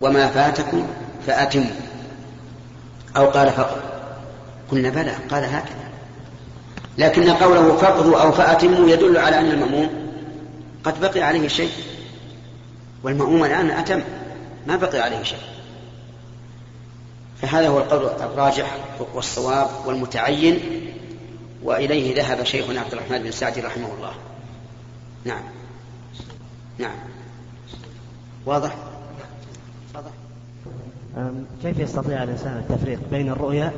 وما فاتكم فأتموا. أو قال فقط قلنا بلى قال هكذا. لكن قوله فقضوا أو فأتموا يدل على أن المأموم قد بقي عليه شيء. والمأموم الآن أتم ما بقي عليه شيء. فهذا هو القول الراجح والصواب والمتعين وإليه ذهب شيخنا عبد الرحمن بن سعدي رحمه الله. نعم. نعم. واضح؟ كيف يستطيع الإنسان التفريق بين الرؤيا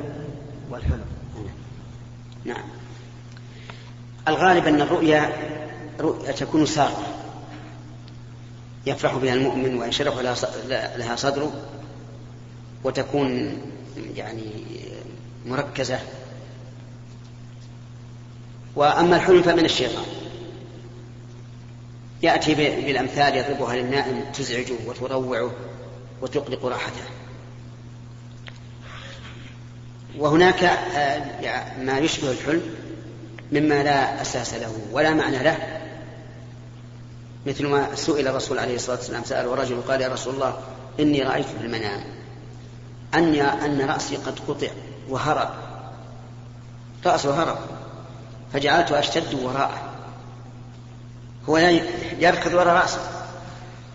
والحلم؟ نعم. الغالب أن الرؤيا رؤيا تكون سارة يفرح بها المؤمن وينشرح لها صدره وتكون يعني مركزة. وأما الحلم فمن الشيطان. يأتي بالأمثال يضربها للنائم تزعجه وتروعه وتقلق راحته. وهناك آه، ما يشبه الحلم مما لا أساس له ولا معنى له. مثل ما سئل الرسول عليه الصلاة والسلام سأله رجل قال يا رسول الله إني رأيت في المنام أن أن رأسي قد قطع وهرب. رأسه هرب فجعلت أشتد وراءه. هو يركض وراء رأسه.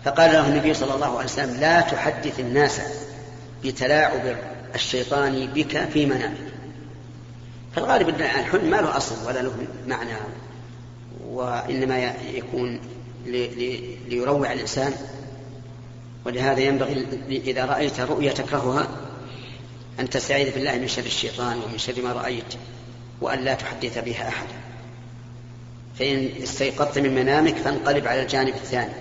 فقال له النبي صلى الله عليه وسلم لا تحدث الناس بتلاعب الشيطان بك في منامك. فالغالب أن الحلم ما له أصل ولا له معنى وإنما يكون ليروع الإنسان. ولهذا ينبغي إذا رأيت رؤيا تكرهها أن تستعيذ بالله من شر الشيطان ومن شر ما رأيت وأن لا تحدث بها أحدا فإن استيقظت من منامك فانقلب على الجانب الثاني.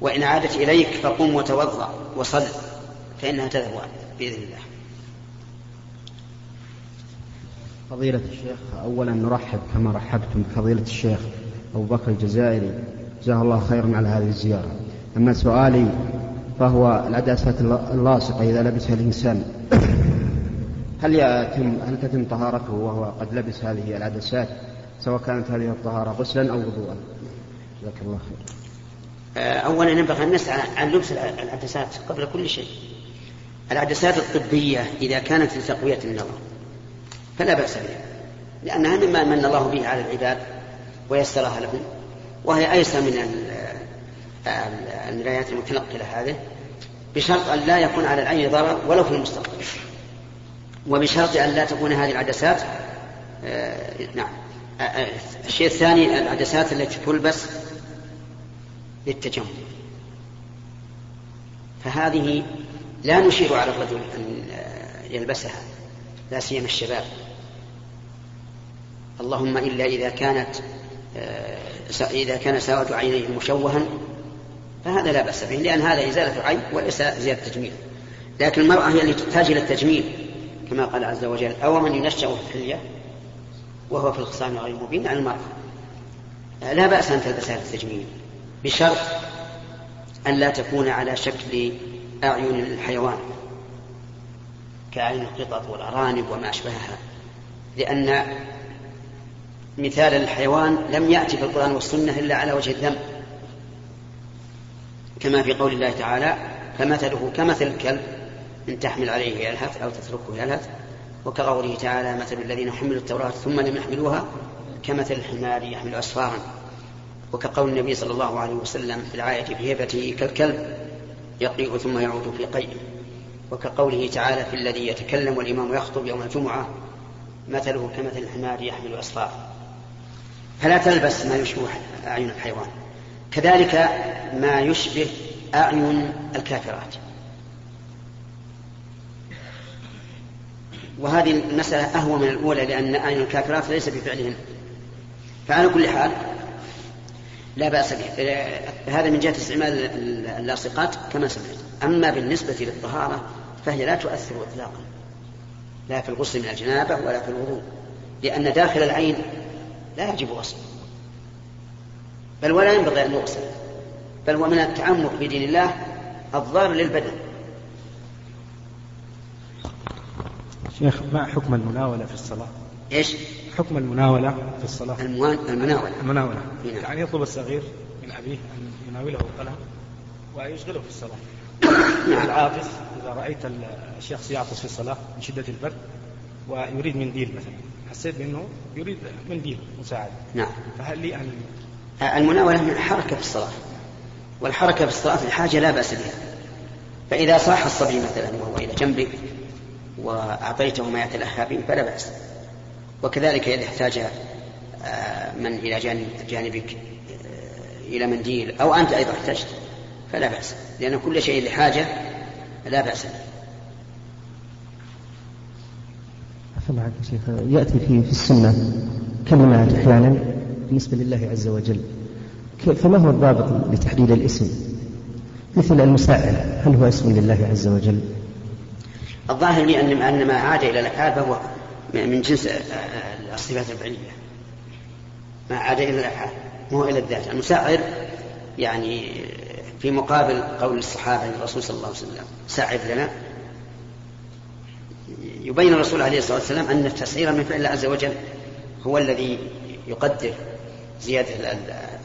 وإن عادت إليك فقم وتوضأ وصل. فإنها تذهب بإذن الله. فضيلة الشيخ أولا نرحب كما رحبتم بفضيلة الشيخ أبو بكر الجزائري. جزاه الله خيرا على هذه الزيارة. أما سؤالي فهو العدسات اللاصقة إذا لبسها الإنسان. هل يتم هل تتم طهارته وهو قد لبس هذه العدسات سواء كانت هذه الطهارة غسلا أو وضوءا؟ جزاك الله خير آه، أولا ينبغي أن نسأل عن لبس العدسات قبل كل شيء. العدسات الطبية إذا كانت لتقوية النظر فلا بأس بها لأنها مما من الله به على العباد ويسرها لهم وهي أيسر من المرايات المتنقلة هذه بشرط أن لا يكون على العين ضرر ولو في المستقبل وبشرط أن لا تكون هذه العدسات آه، نعم آه، آه، الشيء الثاني العدسات التي تلبس للتجمل فهذه لا نشير على الرجل أن يلبسها لا سيما الشباب. اللهم إلا إذا كانت إذا كان سواد عينيه مشوها فهذا لا بأس به لأن هذا إزالة عين وليس زيادة تجميل. لكن المرأة هي اللي تحتاج إلى التجميل كما قال عز وجل أو من ينشأ في الحلية وهو في الخصام غير مبين عن المرأة. لا بأس أن تلبس هذا التجميل بشرط أن لا تكون على شكل أعين الحيوان كأعين القطط والأرانب وما أشبهها لأن مثال الحيوان لم يأتي في القرآن والسنة إلا على وجه الذنب كما في قول الله تعالى فمثله كمثل الكلب إن تحمل عليه يلهث أو تتركه يلهث وكقوله تعالى مثل الذين حملوا التوراة ثم لم يحملوها كمثل الحمار يحمل أسفارا. وكقول النبي صلى الله عليه وسلم في في هبته كالكلب يقيء ثم يعود في قيء وكقوله تعالى في الذي يتكلم والإمام يخطب يوم الجمعة مثله كمثل الحمار يحمل أسفارا فلا تلبس ما يشبه أعين الحيوان. كذلك ما يشبه أعين الكافرات. وهذه المسألة أهوى من الأولى لأن أعين الكافرات ليس بفعلهن فعلى كل حال لا بأس به. هذا من جهة استعمال اللاصقات كما سمعت. أما بالنسبة للطهارة فهي لا تؤثر إطلاقا. لا في الغسل من الجنابة ولا في الوضوء. لأن داخل العين لا يجب غسل. بل ولا ينبغي أن يغسل. بل هو من التعمق بدين الله الضار للبدن. شيخ ما حكم المناولة في الصلاة؟ إيش؟ حكم المناولة في الصلاة؟ المناولة. المناولة. نعم. يعني يطلب الصغير من أبيه أن يناوله القلم ويشغله في الصلاة. نعم. العاطس إذا رأيت الشخص يعطس في الصلاة من شدة البرد ويريد منديل مثلا حسيت بأنه يريد منديل مساعدة. نعم. فهل لي أن المناولة من حركة في الصلاة. والحركة في الصلاة الحاجة لا بأس بها. فإذا صاح الصبي مثلا وهو إلى جنبك وأعطيته ما يتلهى به فلا بأس. وكذلك إذا احتاج آه، من إلى جانب جانبك آه، إلى منديل أو أنت أيضا احتجت فلا بأس لأن كل شيء لحاجة لا بأس به. شيخ. يأتي في في السنة كلمات أحيانا بالنسبة لله عز وجل. فما هو الضابط لتحديد الاسم؟ مثل المساعد هل هو اسم لله عز وجل؟ الظاهر لي أن أن ما عاد إلى الأفعال فهو من جنس الصفات الفعلية ما عاد إلى الأفعال مو إلى الذات. المساعر يعني في مقابل قول الصحابة للرسول صلى الله عليه وسلم ساعد لنا. يبين الرسول عليه الصلاة والسلام أن التسعير من فعل الله عز وجل هو الذي يقدر زيادة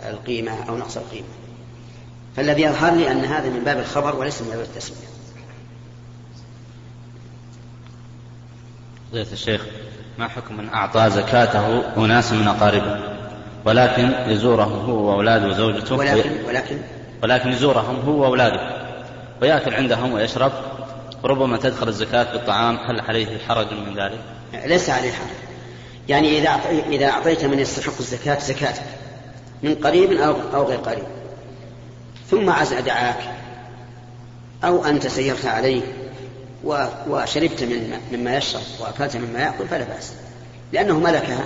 القيمة أو نقص القيمة. فالذي يظهر لي أن هذا من باب الخبر وليس من باب التسمية. فضيلة الشيخ ما حكم من أعطى زكاته أناس من أقاربه؟ ولكن يزورهم هو وأولاده وزوجته ولكن ولكن ولكن يزورهم هو وأولاده. ويأكل عندهم ويشرب وربما تدخل الزكاة بالطعام هل عليه حرج من ذلك؟ ليس عليه حرج. يعني إذا إذا أعطيت من يستحق الزكاة زكاتك. من قريب أو أو غير قريب. ثم عزع دعاك أو أنت سيرت عليه وشربت من مما يشرب وأكلت مما يأكل فلا بأس لأنه ملكها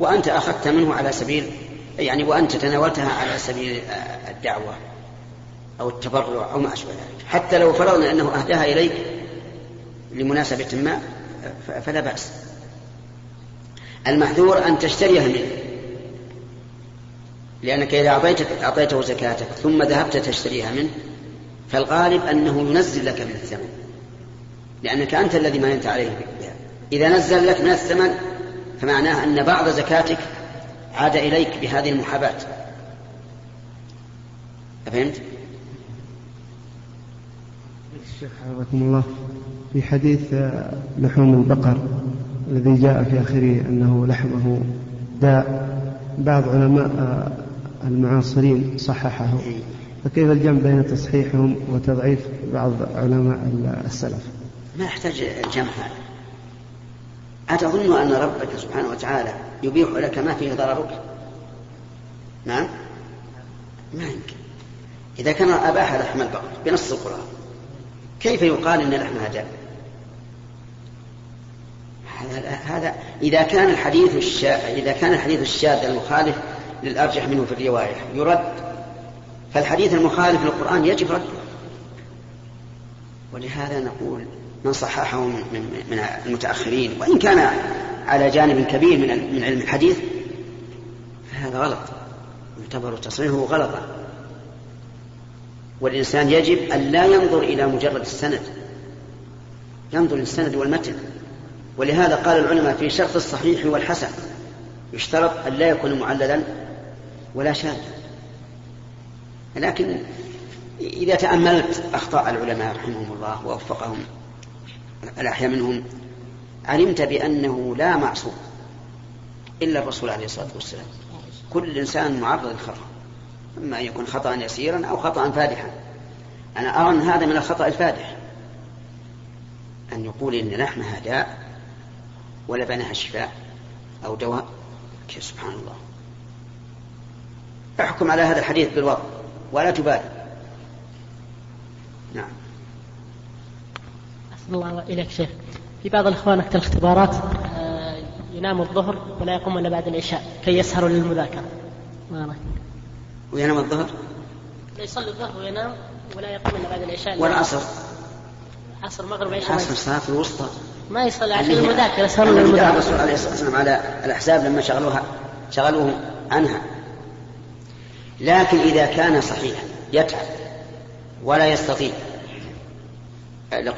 وأنت أخذت منه على سبيل يعني وأنت تناولتها على سبيل الدعوة أو التبرع أو ما أشبه ذلك حتى لو فرضنا أنه أهداها إليك لمناسبة ما فلا بأس. المحذور أن تشتريها منه لأنك إذا أعطيت أعطيته زكاتك ثم ذهبت تشتريها منه فالغالب أنه ينزل لك من الثمن. لأنك أنت الذي مننت عليه. بها إذا نزل لك من الثمن فمعناه أن بعض زكاتك عاد إليك بهذه المحاباة. أفهمت؟ الشيخ حفظكم الله في حديث لحوم البقر الذي جاء في آخره أنه لحمه داء بعض علماء المعاصرين صححه. فكيف الجمع بين تصحيحهم وتضعيف بعض علماء السلف؟ ما يحتاج الجمع هذا. أتظن أن ربك سبحانه وتعالى يبيح لك ما فيه ضررك؟ نعم. ما يمكن. إذا كان أباح لحم البقر بنص القرآن كيف يقال إن لحمها داء هذا إذا كان الحديث. إذا كان الحديث الشاذ المخالف للأرجح منه في الرواية يرد فالحديث المخالف للقرآن يجب رده. ولهذا نقول من صححه من, من المتأخرين. وإن كان على جانب كبير من من علم الحديث فهذا غلط. يعتبر تصحيحه غلطا. والإنسان يجب أن لا ينظر إلى مجرد السند. ينظر للسند والمتن. ولهذا قال العلماء في شرط الصحيح والحسن يشترط أن لا يكون معللا ولا شاذا. لكن إذا تأملت أخطاء العلماء رحمهم الله ووفقهم الأحياء منهم علمت بأنه لا معصوم إلا الرسول عليه الصلاة والسلام. كل إنسان معرض للخطأ إما أن يكون خطأ يسيرا أو خطأ فادحا. أنا أرى أن هذا من الخطأ الفادح أن يقول إن لحمها داء ولبنها شفاء أو دواء. سبحان الله. أحكم على هذا الحديث بالوضع ولا تبالي. نعم. أحسن الله إليك شيخ. في بعض الإخوان وقت الاختبارات آه، ينام الظهر ولا يقوم إلا بعد العشاء كي يسهروا للمذاكرة. ما وينام الظهر؟ يصلي الظهر وينام ولا يقوم إلا بعد العشاء. والعصر؟ عصر؟ مغرب عشاء العصر الصلاة الوسطى. ما يصلي عشان المذاكرة يسهروا للمذاكرة. الرسول عليه الصلاة والسلام على الأحزاب لما شغلوها شغلوه عنها. لكن إذا كان صحيحا يتعب ولا يستطيع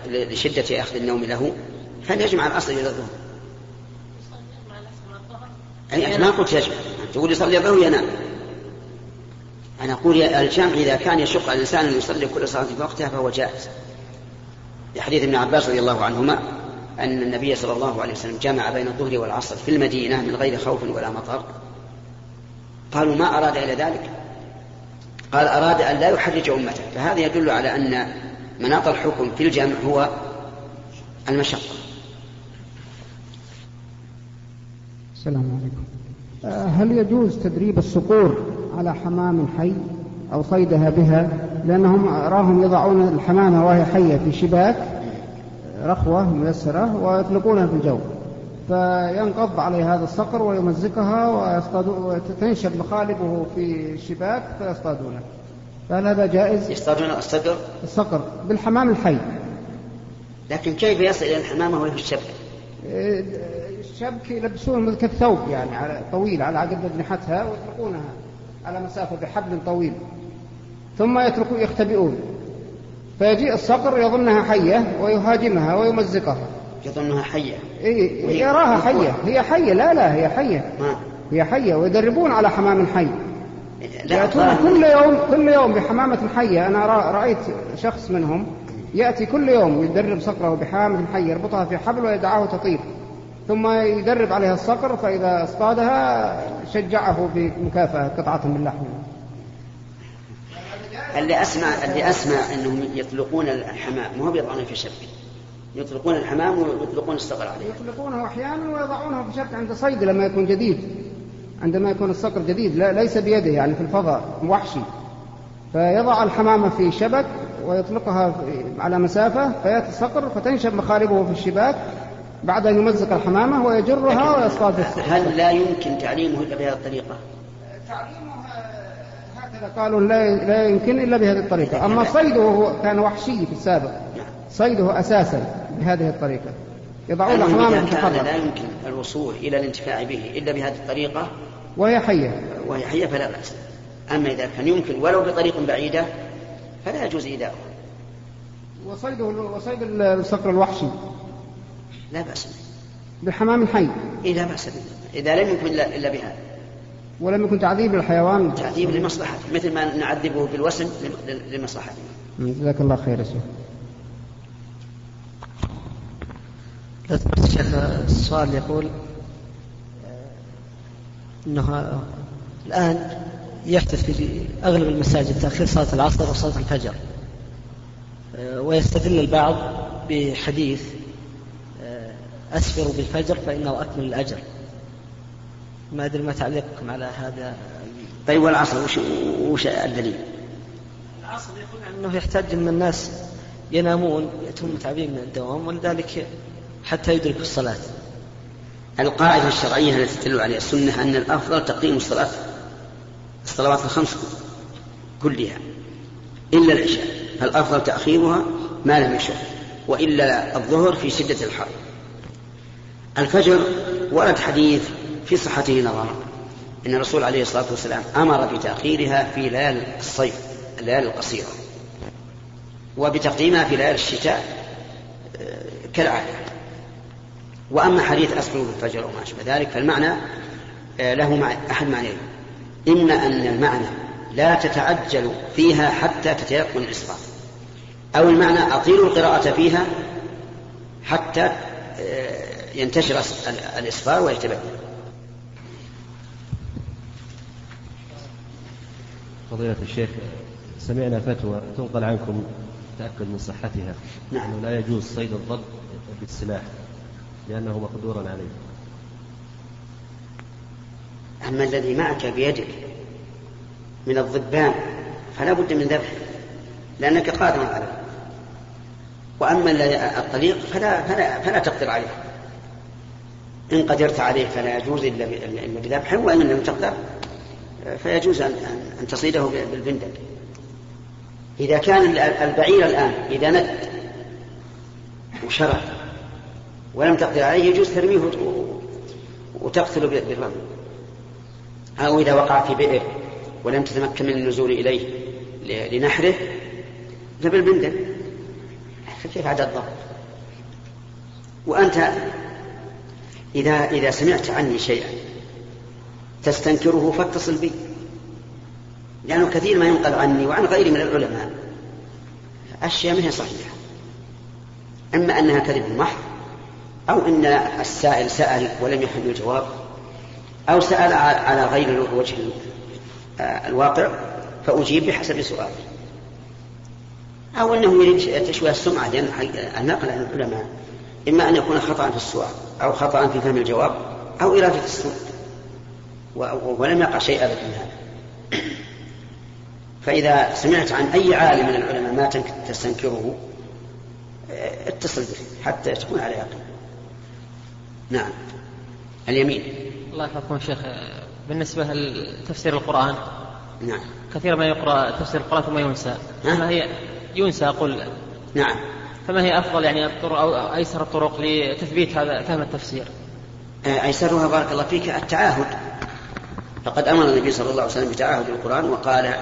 لشدة أخذ النوم له فليجمع الأصل إلى الظهر. أي ما قلت يجمع. تقول يصلي الظهر وينام. أنا أقول الجمع إذا كان يشق على الإنسان أن يصلي كل صلاة في وقتها فهو جائز. لحديث ابن عباس رضي الله عنهما أن النبي صلى الله عليه وسلم جمع بين الظهر والعصر في المدينة من غير خوف ولا مطر. قالوا ما أراد إلى ذلك؟ قال أراد أن لا يحرج أمته. فهذا يدل على أن مناط الحكم في الجمع هو المشقة. السلام عليكم. آه، هل يجوز تدريب الصقور على حمام حي أو صيدها بها؟ لأنهم أراهم يضعون الحمامة وهي حية في شباك رخوة ميسرة ويطلقونها في الجو. فينقض عليه هذا الصقر ويمزقها وتنشب مخالبه في الشباك فيصطادونه. فهل هذا جائز؟ يصطادون الصقر؟ الصقر بالحمام الحي. لكن كيف يصل إلى الحمامة وهي في الشبك؟ الشبك يلبسون كالثوب يعني على طويل على قد أجنحتها ويطلقونها على مسافة بحبل طويل. ثم يتركوا يختبئون. فيجيء الصقر يظنها حية ويهاجمها ويمزقها. يظنها حية. إيه يراها حية. هي حية لا لا هي حية. ما. هي حية ويدربون على حمام حي. يأتون كل يوم كل يوم بحمامة حية. أنا رأيت شخص منهم يأتي كل يوم يدرب صقره بحامة حية يربطها في حبل ويدعاه تطير. ثم يدرب عليها الصقر فإذا اصطادها شجعه بمكافأة قطعة من لحم اللي أسمع اللي أسمع أنهم يطلقون الحمام ما هو بيضعونه في شبك يطلقون الحمام ويطلقون الصقر عليه يطلقونه أحيانا ويضعونه في شبك عند صيد لما يكون جديد. عندما يكون الصقر جديد لا ليس بيده يعني في الفضاء وحشي. فيضع الحمامة في شبك ويطلقها على مسافة فيأتي الصقر فتنشب مخالبه في الشباك بعد أن يمزق الحمامة ويجرها ويصطاد هل لا يمكن تعليمه إلا بهذه الطريقة؟ تعليمه هكذا قالوا لا لا يمكن إلا بهذه الطريقة. أما صيده هو كان وحشي في السابق. صيده أساسا بهذه الطريقة. يضعون الحمامة في لا يمكن الوصول إلى الانتفاع به إلا بهذه الطريقة وهي حية. وهي حية فلا بأس. أما إذا كان يمكن ولو بطريق بعيدة فلا يجوز إيذاؤه. وصيده وصيد الصقر الوحشي. لا بأس بالحمام الحي. إيه لا بأس به. إذا لم يكن إلا, بهذا ولم يكن تعذيب للحيوان. تعذيب لمصلحته مثل ما نعذبه بالوسم لمصلحته. جزاك الله خير يا شيخ. الشيخ السؤال يقول انه الآن يحدث في أغلب المساجد تأخير صلاة العصر وصلاة الفجر. ويستدل البعض بحديث أسفروا بالفجر فإنه أكمل الأجر. ما أدري ما تعليقكم على هذا. طيب والعصر؟ وش, وش الدليل؟ العصر يقول أنه يحتاج أن الناس ينامون يأتون متعبين من الدوام ولذلك حتى يدركوا الصلاة. القاعدة الشرعية التي تدل عليها السنة أن الأفضل تقييم الصلاة الصلوات الخمس كلها إلا العشاء فالأفضل تأخيرها ما لم يشق وإلا الظهر في شدة الحر. الفجر ورد حديث في صحته نظرا إن الرسول عليه الصلاة والسلام أمر بتأخيرها في ليالي الصيف الليالي القصيرة وبتقديمها في ليالي الشتاء آه، وأما حديث اسفل بالفجر وما أشبه ذلك فالمعنى آه، له أحد معنيين. إما أن المعنى لا تتعجل فيها حتى تتيقن الإسراف أو المعنى اطيلوا القراءة فيها حتى آه، ينتشر الإصفار ويتبين فضيلة الشيخ سمعنا فتوى تنقل عنكم تأكد من صحتها. نعم. أنه لا يجوز صيد الضب بالسلاح. لأنه مقدور عليه. أما الذي معك بيدك من الضبان فلا بد من ذبحه لأنك قادر عليه. وأما الطليق فلا, فلا, فلا تقدر عليه. إن قدرت عليه فلا يجوز إلا بذبحه وإن لم تقدر فيجوز أن أن تصيده بالبندق. إذا كان البعير الآن إذا ند وشرع ولم تقدر عليه يجوز ترميه وتقتله بالرمي. أو إذا وقع في بئر ولم تتمكن من النزول إليه لنحره فبالبندق كيف عدد الضبط وأنت إذا إذا سمعت عني شيئا تستنكره فاتصل بي لأنه كثير ما ينقل عني وعن غيري من العلماء. أشياء ما هي صحيحة. إما أنها كذب محض أو أن السائل سأل ولم يحل الجواب أو سأل على غير وجه الواقع فأجيب بحسب سؤاله أو أنه يريد تشويه السمعة لأن النقل عن العلماء إما أن يكون خطأ في السؤال أو خطأ في فهم الجواب أو إرادة السوء ولم يقع شيء أبدا من هذا. فإذا سمعت عن أي عالم من العلماء ما تستنكره اتصل به حتى تكون على يقين نعم. اليمين. الله يحفظكم شيخ. بالنسبة لتفسير القرآن نعم. كثيرا ما يقرأ تفسير القرآن ثم ينسى. فما هي؟ ينسى أقول. نعم. فما هي أفضل يعني الطرق أو أيسر الطرق لتثبيت هذا فهم التفسير؟ أيسرها بارك الله فيك التعاهد. فقد أمر النبي صلى الله عليه وسلم بتعاهد القرآن وقال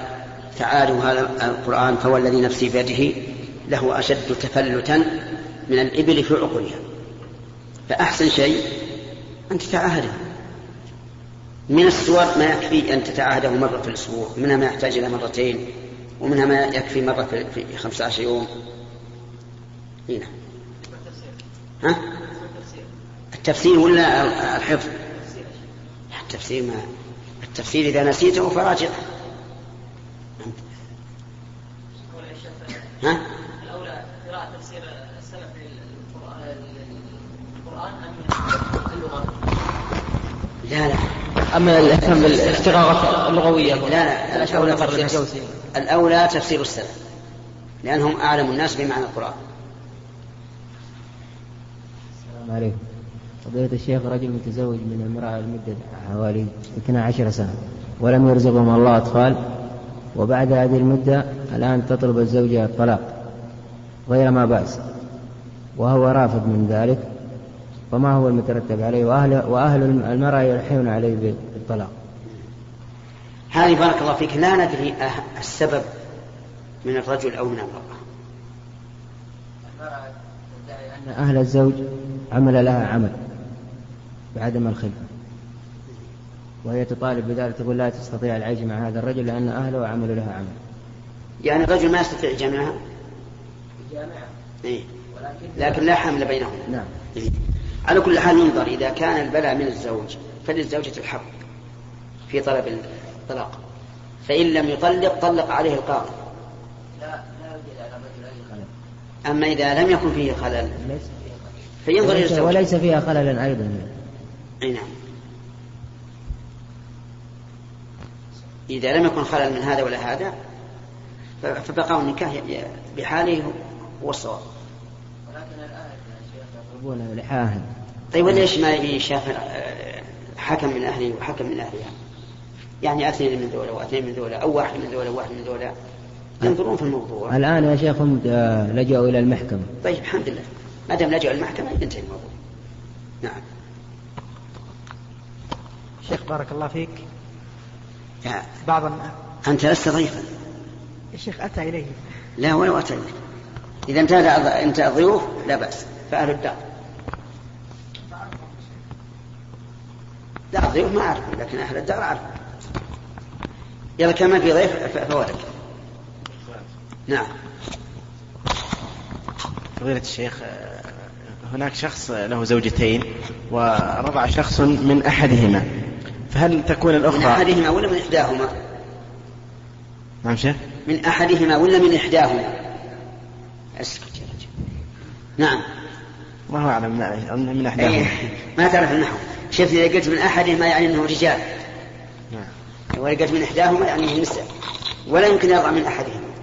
تعالوا هذا القرآن فوالذي نفسي بيده له أشد تفلتا من الإبل في عقولها فأحسن شيء أن تتعاهده. من السور ما يكفي أن تتعاهده مرة في الأسبوع منها ما يحتاج إلى مرتين ومنها ما يكفي مرة في خمسة عشر يوم. هنا ها؟ التفسير ولا الحفظ؟ التفسير ما التفسير إذا نسيته فراجع. ها؟ الأولى قراءة تفسير السلف للقرآن أم اللغة؟ لا لا. أما الاهتمام بالاستغاثة اللغوية؟ لا لا الأولى تفسير الأولى تفسير السلف. لأنهم أعلم الناس بمعنى القرآن. السلام عليكم. فضيلة الشيخ رجل متزوج من امرأة لمدة حوالي 12 سنة ولم يرزقهم الله أطفال وبعد هذه المدة الآن تطلب الزوجة الطلاق غير ما بأس وهو رافض من ذلك. فما هو المترتب عليه؟ وأهل, وأهل المرأة يلحون عليه بالطلاق. هذه بارك الله فيك لا ندري أه- السبب من الرجل أو من المرأة. أن أهل الزوج عمل لها عمل بعدم الخلفة. وهي تطالب بذلك تقول لا تستطيع العيش مع هذا الرجل لأن أهله عملوا لها عمل. يعني الرجل ما يستطيع جامعها؟ جامعة. إيه؟ لكن لا حمل بينهم. نعم. إيه؟ على كل حال ينظر إذا كان البلاء من الزوج فللزوجة الحق في طلب الطلاق. فإن لم يطلق طلق عليه القاضي. أما إذا لم يكن فيه خلل فينظر إلى وليس, الزوج. وليس فيها خلل أيضا. أي نعم. إذا لم يكن خلل من هذا ولا هذا فبقاء النكاح بحاله هو الصواب. شيخ يطلبون لحاها طيب وليش ما يبي شاف حكم من أهله وحكم من أهلها يعني اثنين من ذولا واثنين من ذولا أو واحد من ذولا وواحد من ذولا. ينظرون في الموضوع. الآن يا شيخ هم لجأوا إلى المحكمة. طيب الحمد لله. ما دام لجأوا المحكمة ينتهي الموضوع. نعم. شيخ بارك الله فيك. يا. بعض أنت لست ضيفا. الشيخ أتى إليه. لا ولو أتى إليك إذا انت أنت ضيوف لا بأس. فأهل الدار. لا الضيوف ما أعرف لكن أهل الدار أعرف يلا كما في ضيف فولك نعم. فضيلة الشيخ هناك شخص له زوجتين ورضع شخص من أحدهما فهل تكون الأخرى؟ من أحدهما ولا من إحداهما؟ نعم شيخ. من أحدهما ولا من إحداهما؟ اسكت يا رجل. نعم. الله أعلم من أحداهما أيه. ما تعرف النحو. شوف إذا قلت من أحدهما يعني أنه رجال. نعم. وإذا قلت من إحداهما يعني أنه نساء. ولا يمكن يضع من أحدهما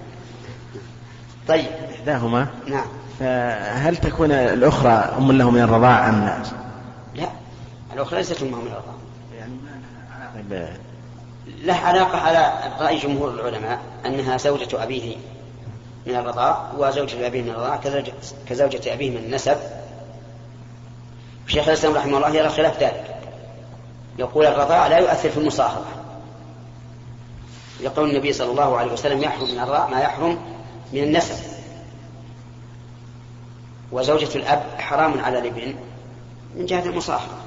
طيب. إحداهما. نعم. فهل تكون الأخرى أم له من الرضاع أم لا؟ لا. الأخرى ليست أمه من الرضاعة يعني ما لها علاقة له علاقة على رأي جمهور العلماء أنها زوجة أبيه من الرضاع وزوجة أبيه من الرضاع كزوجة أبيه من النسب. الشيخ الإسلام رحمه الله يرى خلاف ذلك. يقول الرضاع لا يؤثر في المصاهرة يقول النبي صلى الله عليه وسلم يحرم من الرضاع ما يحرم من النسب. وزوجة الأب حرام على الابن من جهة المصاهرة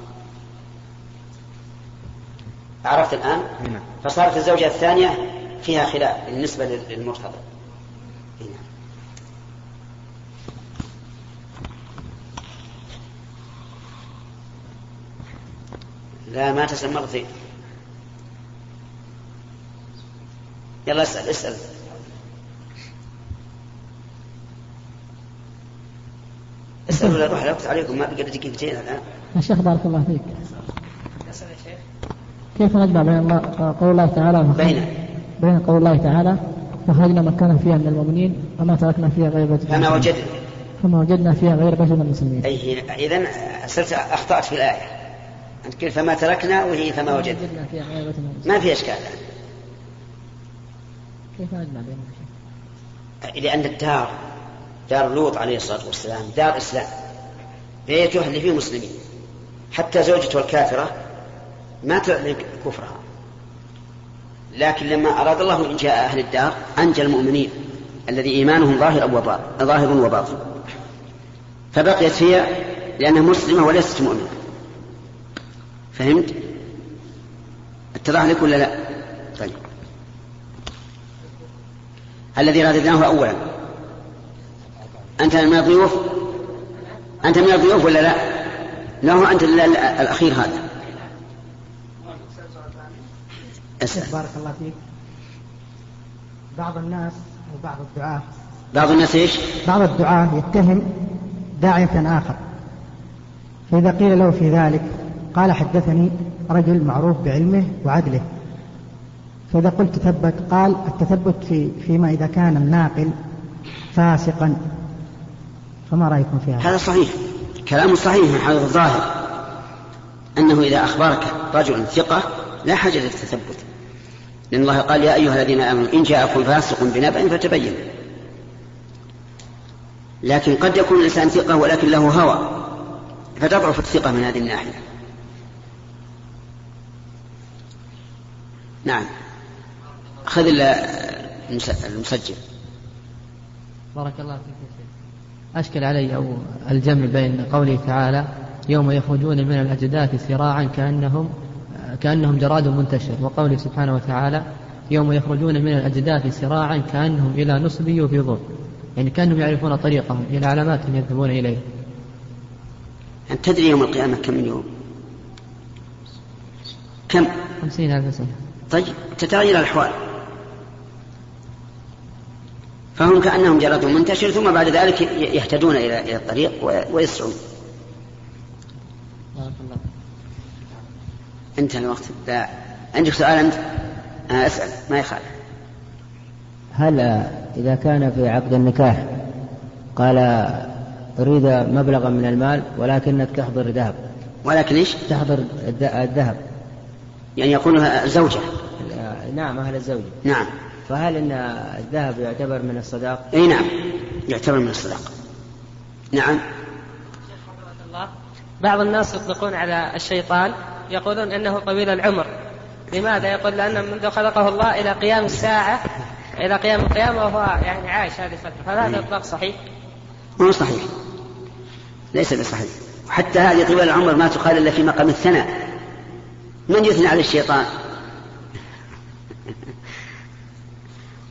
عرفت الآن؟ نعم. فصارت الزوجة الثانية فيها خلاف بالنسبة للمرتضى. لا ما تسأل مرتين يلا اسأل اسأل. اسأل ولا روح الوقت عليكم ما بقى دقيقتين الآن؟ يا شيخ بارك الله فيك. كيف نجمع بين الله قول الله تعالى بين بين قول الله تعالى فخرجنا مكانا فيها من المؤمنين وما تركنا فيها غير بيت فما وجدنا. فما وجدنا فيها غير بيت من المسلمين أي إذا أخطأت في الآية. أنت قلت فما تركنا وهي فما وجدنا. ما في إشكال. الآن كيف نجمع بينهم لأن الدار دار لوط عليه الصلاة والسلام دار إسلام. بيته اللي فيه مسلمين. حتى زوجته الكافرة ما تعلن كفرها. لكن لما أراد الله إنجاء أهل الدار أنجى المؤمنين الذي إيمانهم ظاهر وباطن ظاهر وباطن. فبقيت فيها لأنها مسلمة وليست مؤمنة. فهمت؟ اتضح لك ولا لا؟ طيب الذي رددناه أولا أنت من الضيوف أنت من الضيوف ولا لا؟ لا هو أنت الأخير هذا أسأل بارك الله فيك بعض الناس أو بعض الدعاة بعض الناس إيش؟ بعض الدعاة يتهم داعية آخر فإذا قيل له في ذلك قال حدثني رجل معروف بعلمه وعدله. فإذا قلت تثبت قال التثبت في فيما إذا كان الناقل فاسقا. فما رأيكم في هذا؟ هذا صحيح. كلام صحيح من حيث الظاهر. أنه إذا أخبرك رجل ثقة لا حاجة للتثبت. لأن الله قال يا أيها الذين آمنوا إن جاءكم فاسق بنبأ فتبينوا لكن قد يكون الإنسان ثقة ولكن له هوى. فتضعف الثقة من هذه الناحية. نعم. خذ المسجل. بارك الله فيك يا شيخ. أشكل علي أو الجمع بين قوله تعالى يوم يخرجون من الأجداث سراعا كأنهم كأنهم جراد منتشر وقوله سبحانه وتعالى يوم يخرجون من الأجداث سراعا كأنهم إلى نصب يوفضون. يعني كأنهم يعرفون طريقهم إلى علامات يذهبون إليه. أن تدري يوم القيامة كم من يوم؟ كم؟ خمسين ألف سنة. طيب تتغير الأحوال. فهم كأنهم جراد منتشر ثم بعد ذلك يهتدون إلى إلى الطريق ويسعون بارك الله انتهى الوقت. لا. عندك سؤال أنت؟ أنا أسأل ما يخالف. هل إذا كان في عقد النكاح قال أريد مبلغا من المال ولكنك تحضر ذهب ولكن إيش؟ تحضر الذهب. يعني يكون زوجة. نعم أهل الزوجة. نعم. فهل أن الذهب يعتبر من الصداق؟ إي نعم يعتبر من الصداقة نعم. الله بعض الناس يطلقون على الشيطان يقولون إنه طويل العمر. لماذا؟ يقول لأنه منذ خلقه الله إلى قيام الساعة إلى قيام القيامة وهو يعني عايش هذه الفترة. هل هذا إطلاق صحيح؟ مو صحيح. ليس بصحيح. حتى هذه طوال العمر ما تقال إلا في مقام الثناء. من يثني على الشيطان؟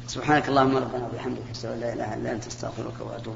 سبحانك اللهم ربنا وبحمدك أشهد أن لا إله إلا أنت أستغفرك وأتوب